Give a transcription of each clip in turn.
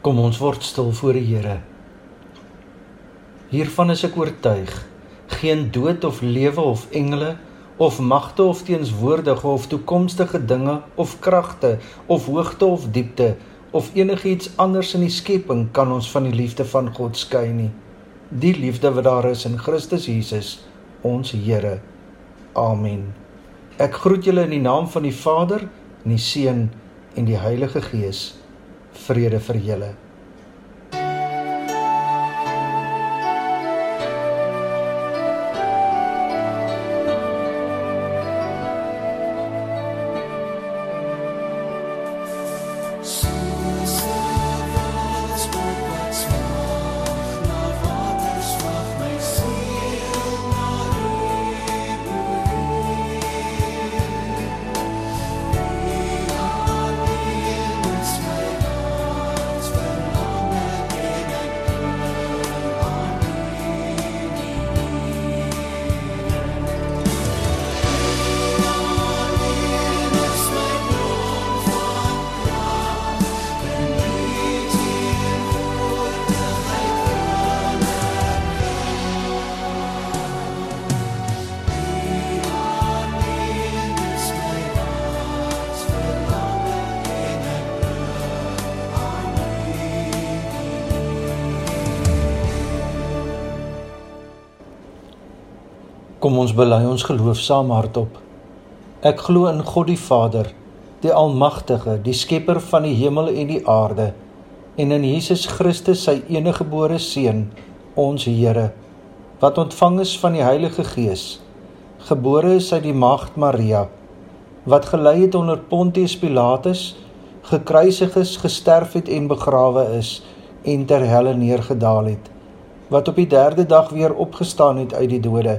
Kom ons word stil voor die Here. Hiervan is ek oortuig, geen dood of lewe of engele of magte of teenswoordige of toekomstige dinge of kragte of hoogte of diepte of enigiets anders in die skepping kan ons van die liefde van God skei nie. Die liefde wat daar is in Christus Jesus, ons Here. Amen. Ek groet julle in die naam van die Vader, en die Seun en die Heilige Gees vrede vir julle. Kom ons bely ons geloof saam hardop. Ek glo in God die Vader, die Almagtige, die Skepper van die hemel en die aarde, en in Jesus Christus, sy eniggebore Seun, ons Here, wat ontvang is van die Heilige Gees, gebore is uit die Maagd Maria, wat gelei het onder Pontius Pilatus, gekruisig is, gesterf het en begrawe is en ter helle neergedaal het, wat op die 3de dag weer opgestaan het uit die dode,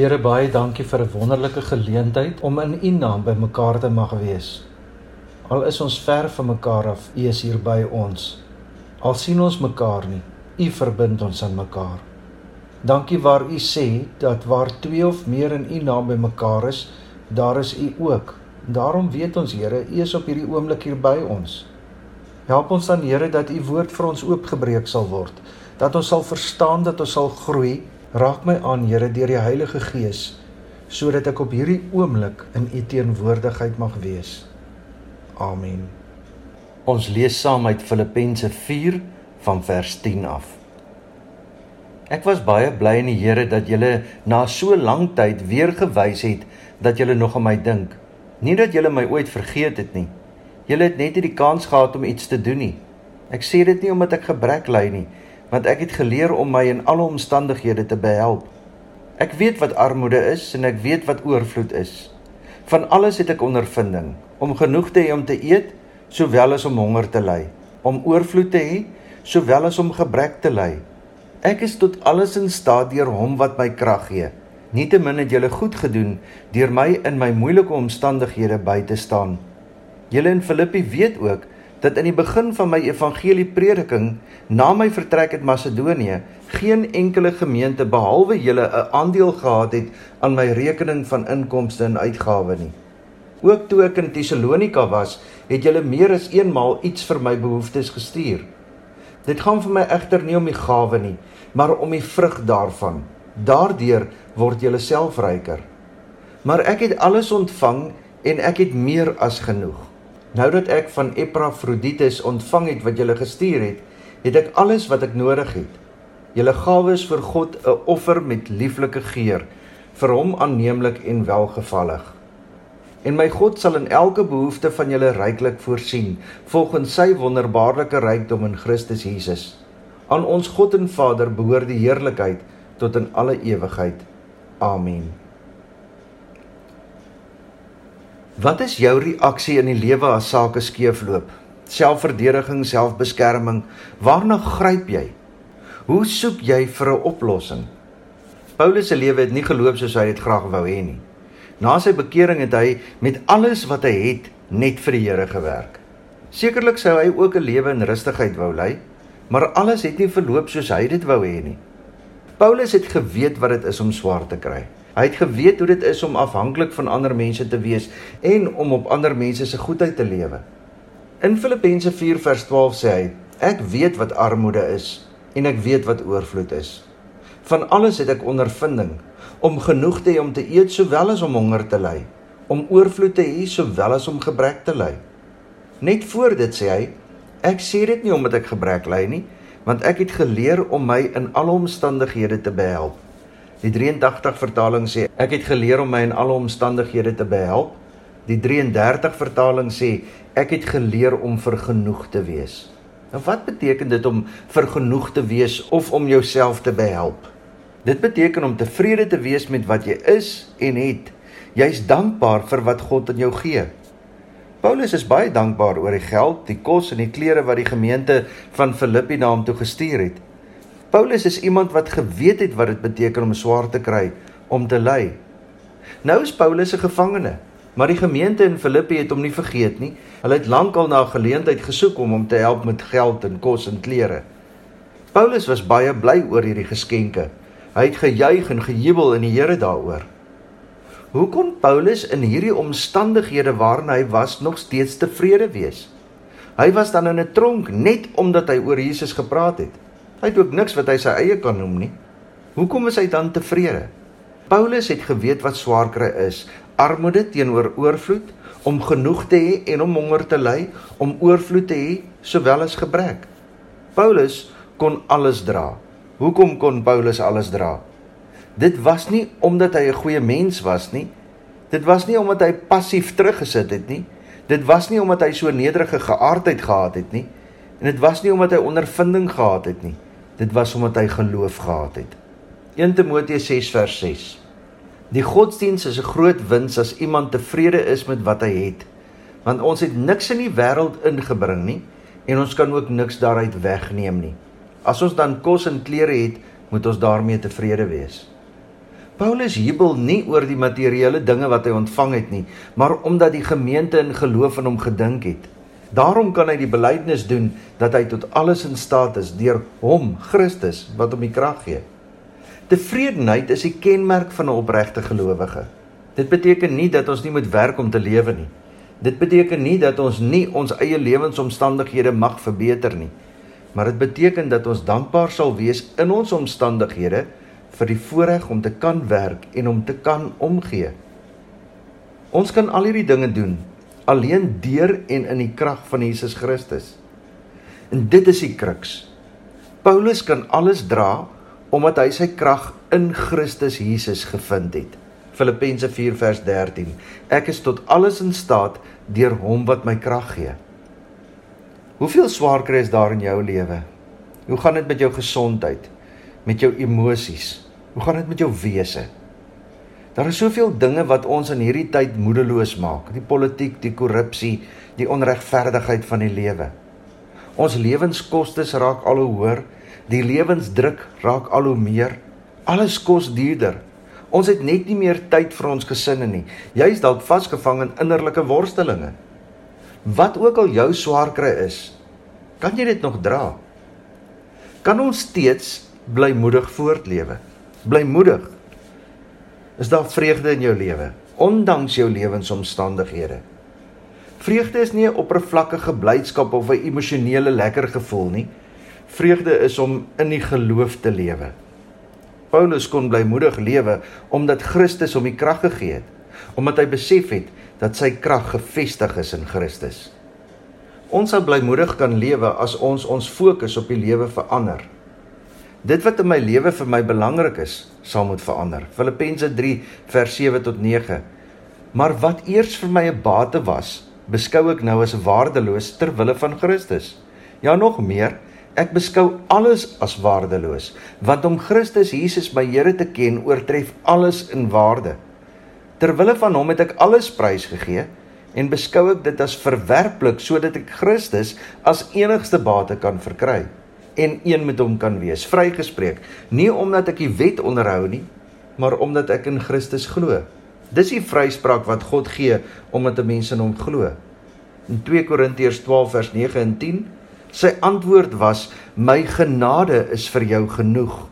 Here baie dankie vir 'n wonderlike geleentheid om in U naam by mekaar te mag wees. Al is ons ver van mekaar af, U is hier by ons. Al sien ons mekaar nie, U verbind ons aan mekaar. Dankie waar U sê dat waar twee of meer in U naam by mekaar is, daar is U ook. Daarom weet ons Here, U is op hierdie oomblik hier by ons. Help ons dan Here dat U woord vir ons oopgebreek sal word, dat ons sal verstaan dat ons sal groei. Raak my aan Here deur die Heilige Gees sodat ek op hierdie oomblik in U teenwoordigheid mag wees. Amen. Ons lees saam uit Filippense 4 van vers 10 af. Ek was baie bly in die Here dat julle na so lank tyd weer gewys het dat julle nog aan my dink. Nie dat julle my ooit vergeet het nie. Julle het net nie die kans gehad om iets te doen nie. Ek sê dit nie omdat ek gebrek ly nie, want ek het geleer om my in alle omstandighede te behelp. Ek weet wat armoede is en ek weet wat oorvloed is. Van alles het ek ondervinding, om genoeg te hê om te eet, sowel as om honger te ly, om oorvloed te hê, sowel as om gebrek te ly. Ek is tot alles in staat deur hom wat my krag gee. Nietemin het julle goed gedoen deur my in my moeilike omstandighede by te staan. Julle in Filippi weet ook dat in die begin van my evangelieprediking na my vertrek uit Macedonië geen enkele gemeente behalwe julle 'n aandeel gehad het aan my rekening van inkomste en uitgawes nie. Ook toe ek in Tessalonika was, het julle meer as eenmaal iets vir my behoeftes gestuur. Dit gaan vir my egter nie om die gawe nie, maar om die vrug daarvan. Daardeur word julle self ryker. Maar ek het alles ontvang en ek het meer as genoeg. Nou dat ek van Epafroditus ontvang het wat julle gestuur het, het ek alles wat ek nodig het. Julle gawes vir God 'n offer met lieflike geur, vir hom aanneemlik en welgevallig. En my God sal in elke behoefte van julle ryklik voorsien, volgens sy wonderbaarlike rykdom in Christus Jesus. Aan ons God en Vader behoort die heerlikheid tot in alle ewigheid. Amen. Wat is jou reaksie in die lewe as sake skeefloop? Selfverdediging, selfbeskerming, waarna gryp jy? Hoe soek jy vir 'n oplossing? Paulus se lewe het nie geloop soos hy dit graag wou hê nie. Na sy bekering het hy met alles wat hy het net vir die Here gewerk. Sekerlik sou hy ook 'n lewe in rustigheid wou lei, maar alles het nie verloop soos hy dit wou hê nie. Paulus het geweet wat dit is om swaar te kry. Hy het geweet hoe dit is om afhanklik van ander mense te wees en om op ander mense se goedheid te lewe. In Filippense 4 vers 12 sê hy: Ek weet wat armoede is en ek weet wat oorvloed is. Van alles het ek ondervinding om genoeg te hê om te eet sowel as om honger te ly, om oorvloed te hê sowel as om gebrek te ly. Net voor dit sê hy: Ek sê dit nie omdat ek gebrek ly nie, want ek het geleer om my in alle omstandighede te behelp. Die 83 vertaling sê ek het geleer om my in alle omstandighede te behelp. Die 33 vertaling sê ek het geleer om vergenoeg te wees. Nou wat beteken dit om vergenoeg te wees of om jouself te behelp? Dit beteken om tevrede te wees met wat jy is en het. Jy's dankbaar vir wat God aan jou gee. Paulus is baie dankbaar oor die geld, die kos en die klere wat die gemeente van Filippi na hom toe gestuur het. Paulus is iemand wat geweet het wat dit beteken om swaar te kry, om te ly. Nou is Paulus 'n gevangene, maar die gemeente in Filippi het hom nie vergeet nie. Hulle het lankal na 'n geleentheid gesoek om hom te help met geld en kos en klere. Paulus was baie bly oor hierdie geskenke. Hy het gejuig en gejubel in die Here daaroor. Hoe kon Paulus in hierdie omstandighede waarin hy was nog steeds tevrede wees? Hy was dan in 'n tronk net omdat hy oor Jesus gepraat het. Hy het ook niks wat hy sy eie kan noem nie. Hoekom is hy dan tevrede? Paulus het geweet wat swaar kry is, armoede teenoor oorvloed, om genoeg te hê en om honger te ly, om oorvloed te hê sowel as gebrek. Paulus kon alles dra. Hoekom kon Paulus alles dra? Dit was nie omdat hy 'n goeie mens was nie. Dit was nie omdat hy passief teruggesit het nie. Dit was nie omdat hy so nederige geaardheid gehad het nie. En dit was nie omdat hy ondervinding gehad het nie. Dit was omdat hy geloof gehad het. 1 Timoteus 6 vers 6. Die godsdiens is 'n groot wins as iemand tevrede is met wat hy het. Want ons het niks in die wêreld ingebring nie en ons kan ook niks daaruit wegneem nie. As ons dan kos en klere het, moet ons daarmee tevrede wees. Paulus jubel nie oor die materiële dinge wat hy ontvang het nie, maar omdat die gemeente in geloof in hom gedink het. Daarom kan hy die belydenis doen dat hy tot alles in staat is deur hom, Christus, wat hom die krag gee. Tevredenheid is die kenmerk van 'n opregte gelowige. Dit beteken nie dat ons nie moet werk om te lewe nie. Dit beteken nie dat ons nie ons eie lewensomstandighede mag verbeter nie. Maar dit beteken dat ons dankbaar sal wees in ons omstandighede vir die voorreg om te kan werk en om te kan omgee. Ons kan al hierdie dinge doen alleen deur en in die krag van Jesus Christus. En dit is die kruks. Paulus kan alles dra omdat hy sy krag in Christus Jesus gevind het. Filippense 4 vers 13. Ek is tot alles in staat deur hom wat my krag gee. Hoeveel swaar kry is daar in jou lewe? Hoe gaan dit met jou gesondheid? Met jou emosies? Hoe gaan dit met jou wese? Daar is soveel dinge wat ons in hierdie tyd moedeloos maak. Die politiek, die korrupsie, die onregverdigheid van die lewe. Ons lewenskoste raak al hoe hoër, die lewensdruk raak al hoe meer. Alles kos duurder. Ons het net nie meer tyd vir ons gesinne nie. Jy's dalk vasgevang in innerlike worstelinge. Wat ook al jou swaar kry is, kan jy dit nog dra? Kan ons steeds blymoedig voortlewe? Blymoedig. Is daar vreugde in jou lewe ondanks jou lewensomstandighede? Vreugde is nie 'n oppervlakkige blydskap of 'n emosionele lekker gevoel nie. Vreugde is om in die geloof te lewe. Paulus kon blymoedig lewe omdat Christus hom die krag gegee het, omdat hy besef het dat sy krag gefestig is in Christus. Ons sal blymoedig kan lewe as ons ons fokus op die lewe verander. Dit wat in my lewe vir my belangrik is, sal moet verander. Filippense 3 vers 7 tot 9. Maar wat eers vir my 'n bate was, beskou ek nou as waardeloos ter wille van Christus. Ja nog meer, Ek beskou alles as waardeloos, want om Christus Jesus my Here te ken oortref alles in waarde. Terwille van hom het ek alles prys gegee en beskou ek dit as verwerplik sodat ek Christus as enigste bate kan verkry en een met hom kan wees, vrygespreek, nie omdat ek die wet onderhou nie, maar omdat ek in Christus glo. Dis die vryspraak wat God gee omdat 'n mens in hom glo. In 2 Korintiërs 12 vers 9 en 10 Sy antwoord was: "My genade is vir jou genoeg.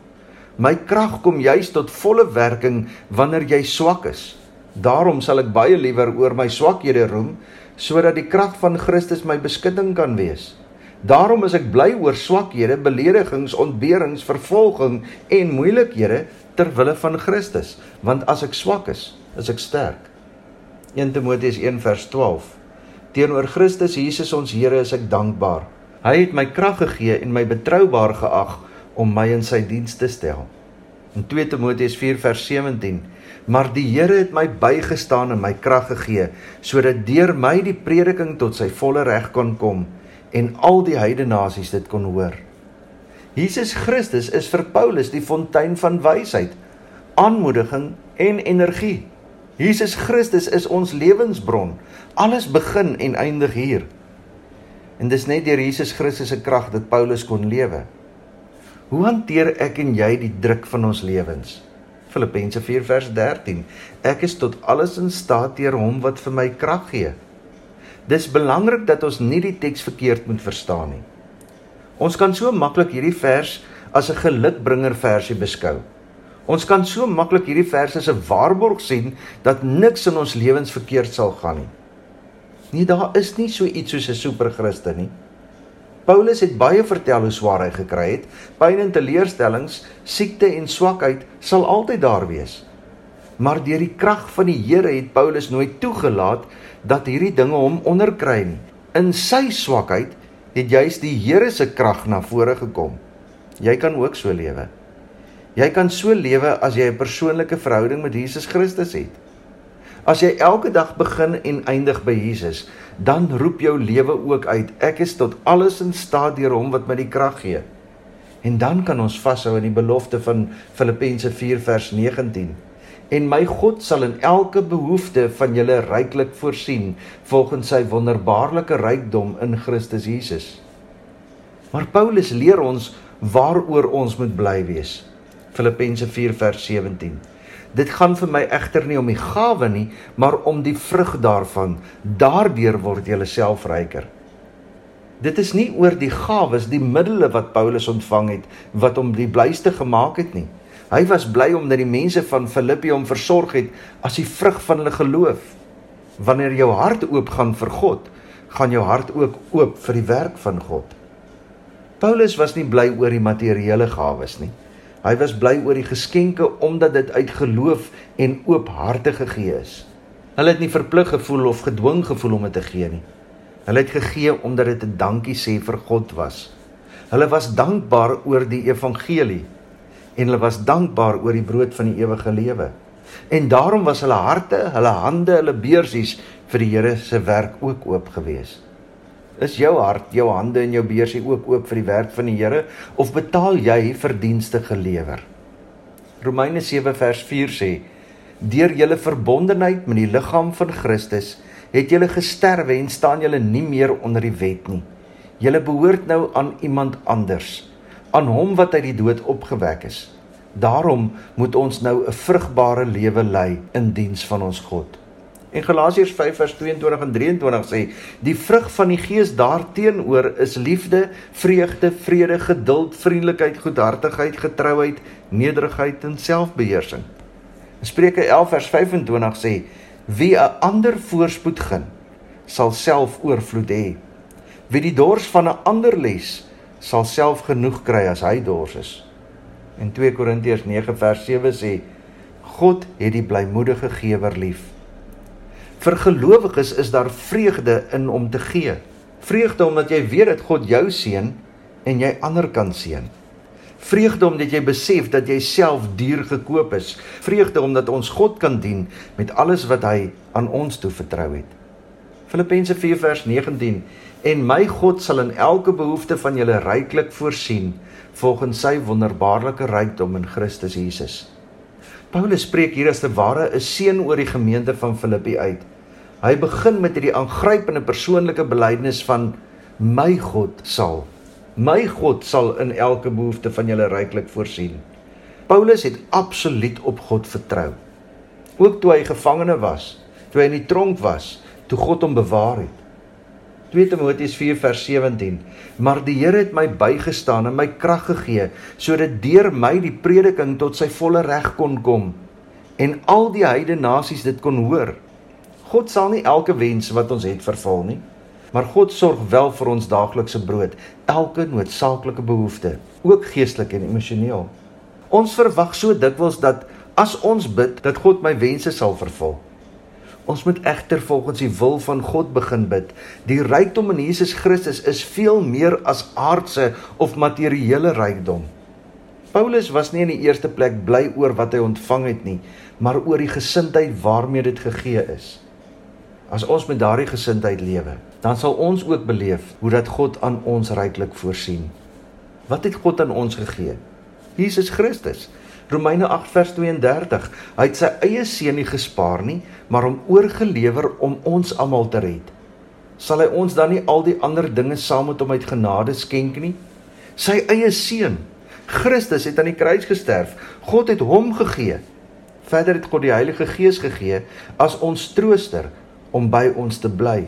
My krag kom juis tot volle werking wanneer jy swak is. Daarom sal ek baie liewer oor my swakhede roem, sodat die krag van Christus my beskutting kan wees. Daarom is ek bly oor swakhede, beledigings, ontberings, vervolging en moeilikhede ter wille van Christus, want as ek swak is, is ek sterk." 1 Timoteus 1:12 Teenoor Christus Jesus ons Here is ek dankbaar. Hy het my krag gegee en my betroubaar geag om my in sy diens te stel. In 2 Timoteus 4 vers 17: Maar die Here het my bygestaan en my krag gegee sodat deur my die prediking tot sy volle reg kon kom en al die heidene nasies dit kon hoor. Jesus Christus is vir Paulus die fontein van wysheid, aanmoediging en energie. Jesus Christus is ons lewensbron. Alles begin en eindig hier. En dis net deur Jesus Christus se krag dat Paulus kon lewe. Hoe hanteer ek en jy die druk van ons lewens? Filippense 4 vers 13. Ek is tot alles in staat deur hom wat vir my krag gee. Dis belangrik dat ons nie die teks verkeerd moet verstaan nie. Ons kan so maklik hierdie vers as 'n gelukbringer versie beskou. Ons kan so maklik hierdie vers as 'n waarborg sien dat niks in ons lewens verkeerd sal gaan nie. Nee, daar is nie so iets soos 'n superchristen nie. Paulus het baie vertel hoe swaar hy gekry het. Pyn en teleurstellings, siekte en swakheid sal altyd daar wees. Maar deur die krag van die Here het Paulus nooit toegelaat dat hierdie dinge hom onderkry nie. In sy swakheid het juis die Here se krag na vore gekom. Jy kan ook so lewe. Jy kan so lewe as jy 'n persoonlike verhouding met Jesus Christus het. As jy elke dag begin en eindig by Jesus, dan roep jou lewe ook uit: Ek is tot alles in staat deur hom wat my die krag gee. En dan kan ons vashou aan die belofte van Filippense 4 vers 19. En my God sal in elke behoefte van julle ryklik voorsien volgens sy wonderbaarlike rykdom in Christus Jesus. Maar Paulus leer ons waaroor ons moet bly wees. Filippense 4 vers 17. Dit gaan vir my egter nie om die gawe nie, maar om die vrug daarvan. Daardeur word jy self ryker. Dit is nie oor die gawes, die middele wat Paulus ontvang het wat hom die blyste gemaak het nie. Hy was bly omdat die mense van Filippi hom versorg het as die vrug van hulle geloof. Wanneer jou hart oop gaan vir God, gaan jou hart ook oop vir die werk van God. Paulus was nie bly oor die materiële gawes nie. Hy was bly oor die geskenke omdat dit uit geloof en oop harte gegee is. Hulle het nie verplig gevoel of gedwing gevoel om dit te gee nie. Hulle het gegee omdat dit 'n dankie sê vir God was. Hulle was dankbaar oor die evangelie en hulle was dankbaar oor die brood van die ewige lewe. En daarom was hulle harte, hulle hande, hulle beursies vir die Here se werk ook oop gewees. Is jou hart, jou hande en jou beursie ook oop vir die werk van die Here of betaal jy verdienste gelewer? Romeine 7 vers 4 sê: Deur julle verbondenheid met die liggaam van Christus het julle gesterwe en staan julle nie meer onder die wet nie. Julle behoort nou aan iemand anders aan hom wat uit die dood opgewek is. Daarom moet ons nou 'n vrugbare lewe lei in diens van ons God. En Galasiërs 5 vers 22 en 23 sê: "Die vrug van die Gees daarteenoor is liefde, vreugde, vrede, geduld, vriendelikheid, goedhartigheid, getrouheid, nederigheid en selfbeheersing." Spreuke 11 vers 25 sê: "Wie 'n ander voorspoed gun, sal self oorvloed hê. Wie die dors van 'n ander les, sal self genoeg kry as hy dors is. En 2 Korintiërs 9 vers 7 sê God het die blymoedige gewer lief. Vir gelowiges is daar vreugde in om te gee. Vreugde omdat jy weet dat God jou seën en jy ander kan seën. Vreugde omdat jy besef dat jy self duur gekoop is. Vreugde omdat ons God kan dien met alles wat hy aan ons toe vertrou het. Filippense 4 vers 19 en my God sal in elke behoefte van julle ryklik voorsien volgens sy wonderbaarlike rykdom in Christus Jesus. Paulus spreek hier as te ware 'n seën oor die gemeente van Filippi uit. Hy begin met hierdie aangrypende persoonlike belydenis van my God sal my God sal in elke behoefte van julle ryklik voorsien. Paulus het absoluut op God vertrou. Ook toe hy gevangene was, toe hy in die tronk was, toe God hom bewaar het. 2 Timoteus 4 vers 17 Maar die Here het my bygestaan en my krag gegee sodat deur my die prediking tot sy volle reg kon kom en al die heidene nasies dit kon hoor. God sal nie elke wens wat ons het vervul nie, maar God sorg wel vir ons daaglikse brood, elke noodsaaklike behoefte, ook geestelik en emosioneel. Ons verwag so dikwels dat as ons bid, dat God my wense sal vervul. Ons moet egter volgens die wil van God begin bid. Die rykdom in Jesus Christus is veel meer as aardse of materiële rykdom. Paulus was nie in die eerste plek bly oor wat hy ontvang het nie, maar oor die gesindheid waarmee dit gegee is. As ons met daardie gesindheid lewe, dan sal ons ook beleef hoe dat God aan ons ryklik voorsien. Wat het God aan ons gegee? Jesus Christus. Romeine 8 vers 32. Hy het sy eie seun nie gespaar nie, maar hom oorgelewer om ons almal te red. Sal hy ons dan nie al die ander dinge saam met hom uit genade skenk nie? Sy eie seun, Christus het aan die kruis gesterf. God het hom gegee. Verder het God die Heilige Gees gegee as ons trooster om by ons te bly.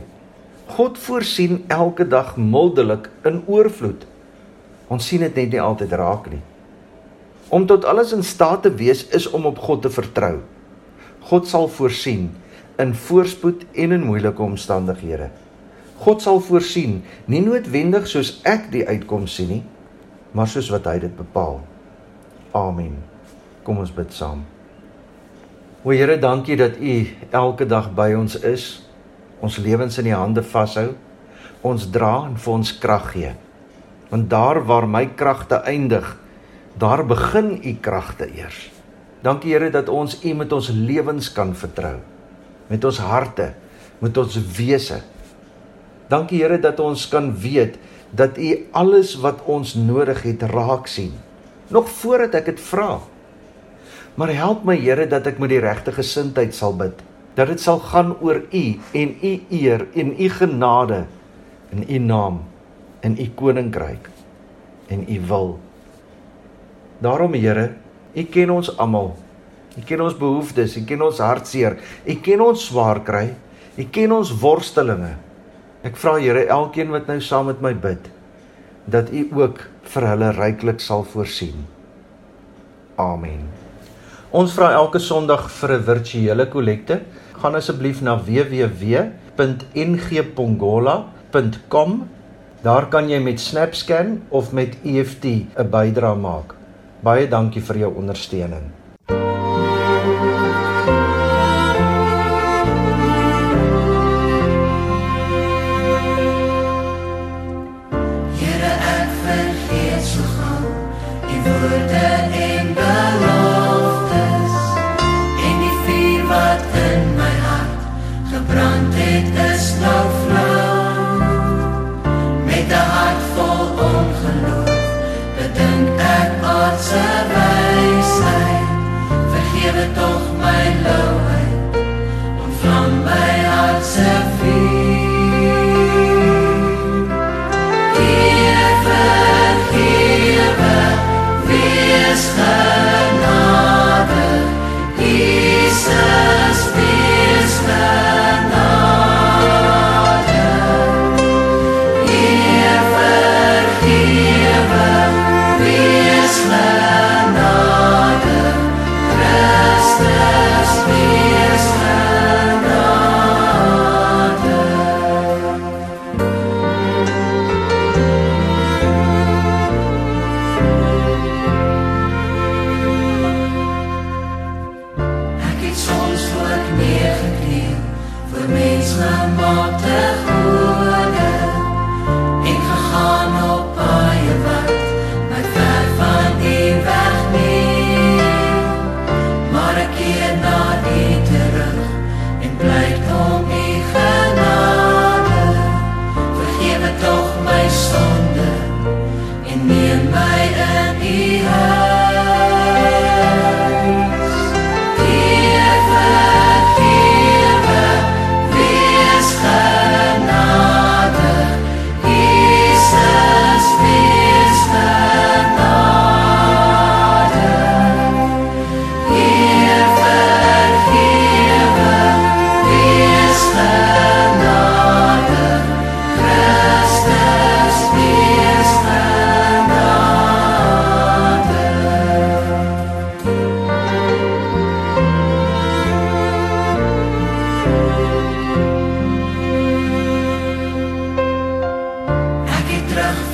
God voorsien elke dag mildelik in oorvloed. Ons sien dit net nie altyd raak nie. Om tot alles in staat te wees is om op God te vertrou. God sal voorsien in voorspoed en in moeilike omstandighede. God sal voorsien, nie noodwendig soos ek die uitkoms sien nie, maar soos wat hy dit bepaal. Amen. Kom ons bid saam. O Here, dankie dat U elke dag by ons is. Ons lewens in U hande vashou. Ons dra en vir ons krag gee. Want daar waar my kragte eindig, daar begin u kragte eers. Dankie Here dat ons u met ons lewens kan vertrou. Met ons harte, met ons wese. Dankie Here dat ons kan weet dat u alles wat ons nodig het raak sien. Nog voordat ek dit vra. Maar help my Here dat ek met die regte gesindheid sal bid. Dat dit sal gaan oor u en u eer en u genade in u naam in u koninkryk en u wil. Daarom Here, U ken ons almal. U ken ons behoeftes, U ken ons hartseer, U ken ons swaar kry, U ken ons worstelinge. Ek vra Here, elkeen wat nou saam met my bid, dat U ook vir hulle ryklik sal voorsien. Amen. Ons vra elke Sondag vir 'n virtuele kollekte. Gaan asseblief na www.ngpongola.com. Daar kan jy met SnapScan of met EFT 'n bydrae maak. Baie dankie vir jou ondersteuning. Ek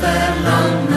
het